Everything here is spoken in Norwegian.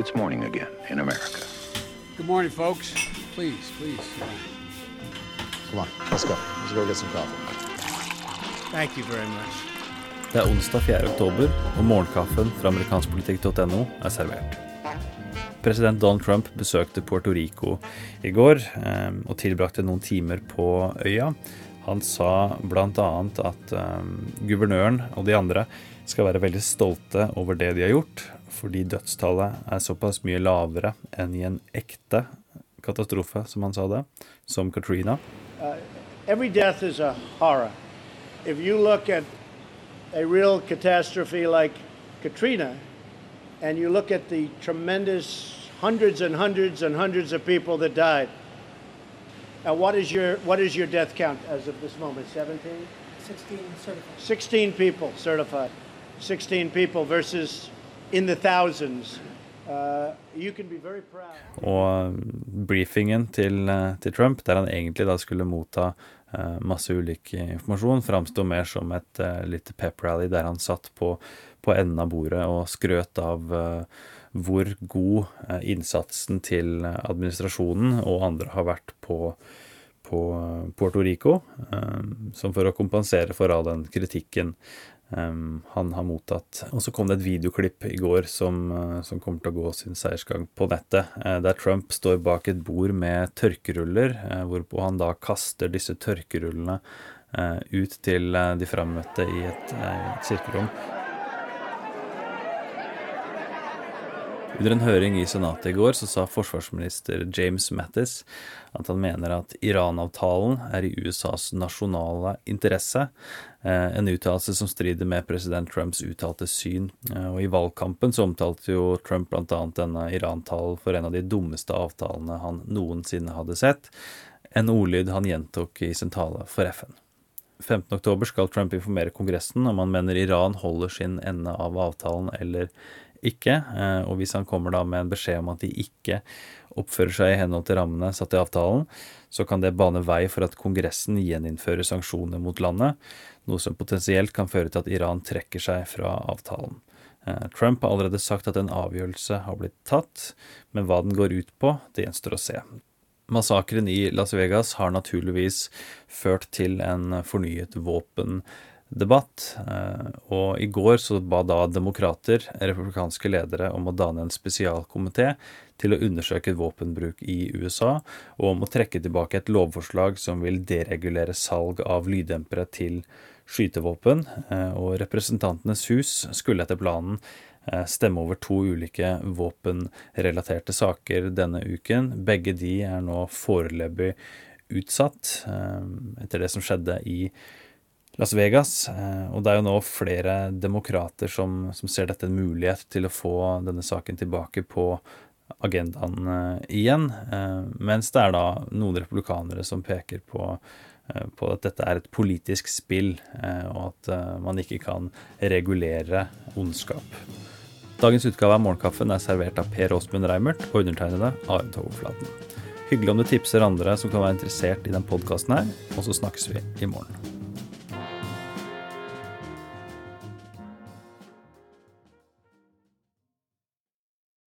it's morning again in America. Good morning, folks. Please, please. Come on, let's go. Let's go get some coffee. Thank you very much. Det er onsdag 4. oktober, og morgenkaffen fra amerikanskpolitikk.no er servert. President Donald Trump besøkte Puerto Rico i går eh, og tilbrakte noen timer på øya. Han sa bl.a. at eh, guvernøren og de andre skal være veldig stolte over det de har gjort, fordi dødstallet er såpass mye lavere enn i en ekte katastrofe, som han sa det, som Katrina. Uh, every death is a horror. If you look at a real catastrophe like Katrina, and you look at the tremendous hundreds and hundreds and hundreds of people that died, uh, what is your what is your death count as of this moment? 17? 16 certified. 16 people certified. 16 people versus in the thousands. Uh. Og briefingen til, eh, til Trump, der han egentlig da skulle motta uh, masse ulik informasjon, framsto mer som et uh, lite pep-rally der han satt på, på enden av bordet og skrøt av uh, hvor god uh, innsatsen til administrasjonen og andre har vært på, på Puerto Rico, som for å kompensere for all den kritikken um, han har mottatt. Og så kom det et videoklipp i går som, uh, som kommer til å gå sin seiersgang på nettet, uh, der Trump står bak et bord med tørkeruller, uh, hvorpå han da kaster disse tørkerullene ut til de frammøtte i et, et kirkerom. Under en høring i Senatet i går så sa forsvarsminister James Mattis at han mener at Iran-avtalen er i USAs nasjonale interesse, eh, en uttalelse som strider med president Trumps uttalte syn. Eh, og I valgkampen så omtalte jo Trump bl.a. denne Iran-talen for en av de dummeste avtalene han noensinne hadde sett, en ordlyd han gjentok i sin tale for FN. 15.10 skal Trump informere Kongressen om han mener Iran holder sin ende av avtalen eller ikke. Eh, og hvis han kommer da med en beskjed om at de ikke oppfører seg i henhold til rammene satt i avtalen, så kan det bane vei for at Kongressen gjeninnfører sanksjoner mot landet, noe som potensielt kan føre til at Iran trekker seg fra avtalen. Eh, Trump har allerede sagt at en avgjørelse har blitt tatt, men hva den går ut på, det gjenstår å se. Massakren i Las Vegas har naturligvis ført til en fornyet våpen debatt. Eh, og i går så ba da demokrater, republikanske ledere, om å danne en spesialkomité til å undersøke våpenbruk i USA, og om å trekke tilbake et lovforslag som vil deregulere salg av lyddempere til skytevåpen. Eh, og Representantenes hus skulle etter planen eh, stemme over to ulike våpenrelaterte saker denne uken. Begge de er nå foreløpig utsatt etter det som skjedde i Las Vegas. Eh, og det er jo nå flere demokrater som, som, ser dette en mulighet til å få denne saken tilbake på agendaen eh, igjen. Eh, mens det er da noen republikanere som peker på, på at dette er et politisk spill, og at man ikke kan regulere ondskap. Dagens utgave av Morgenkaffen er servert av Per Åsmund Reimert og undertegnede Are Togflaten. Hyggelig om du tipser andre som kan være interessert i den podkasten her, og så snakkes vi i morgen.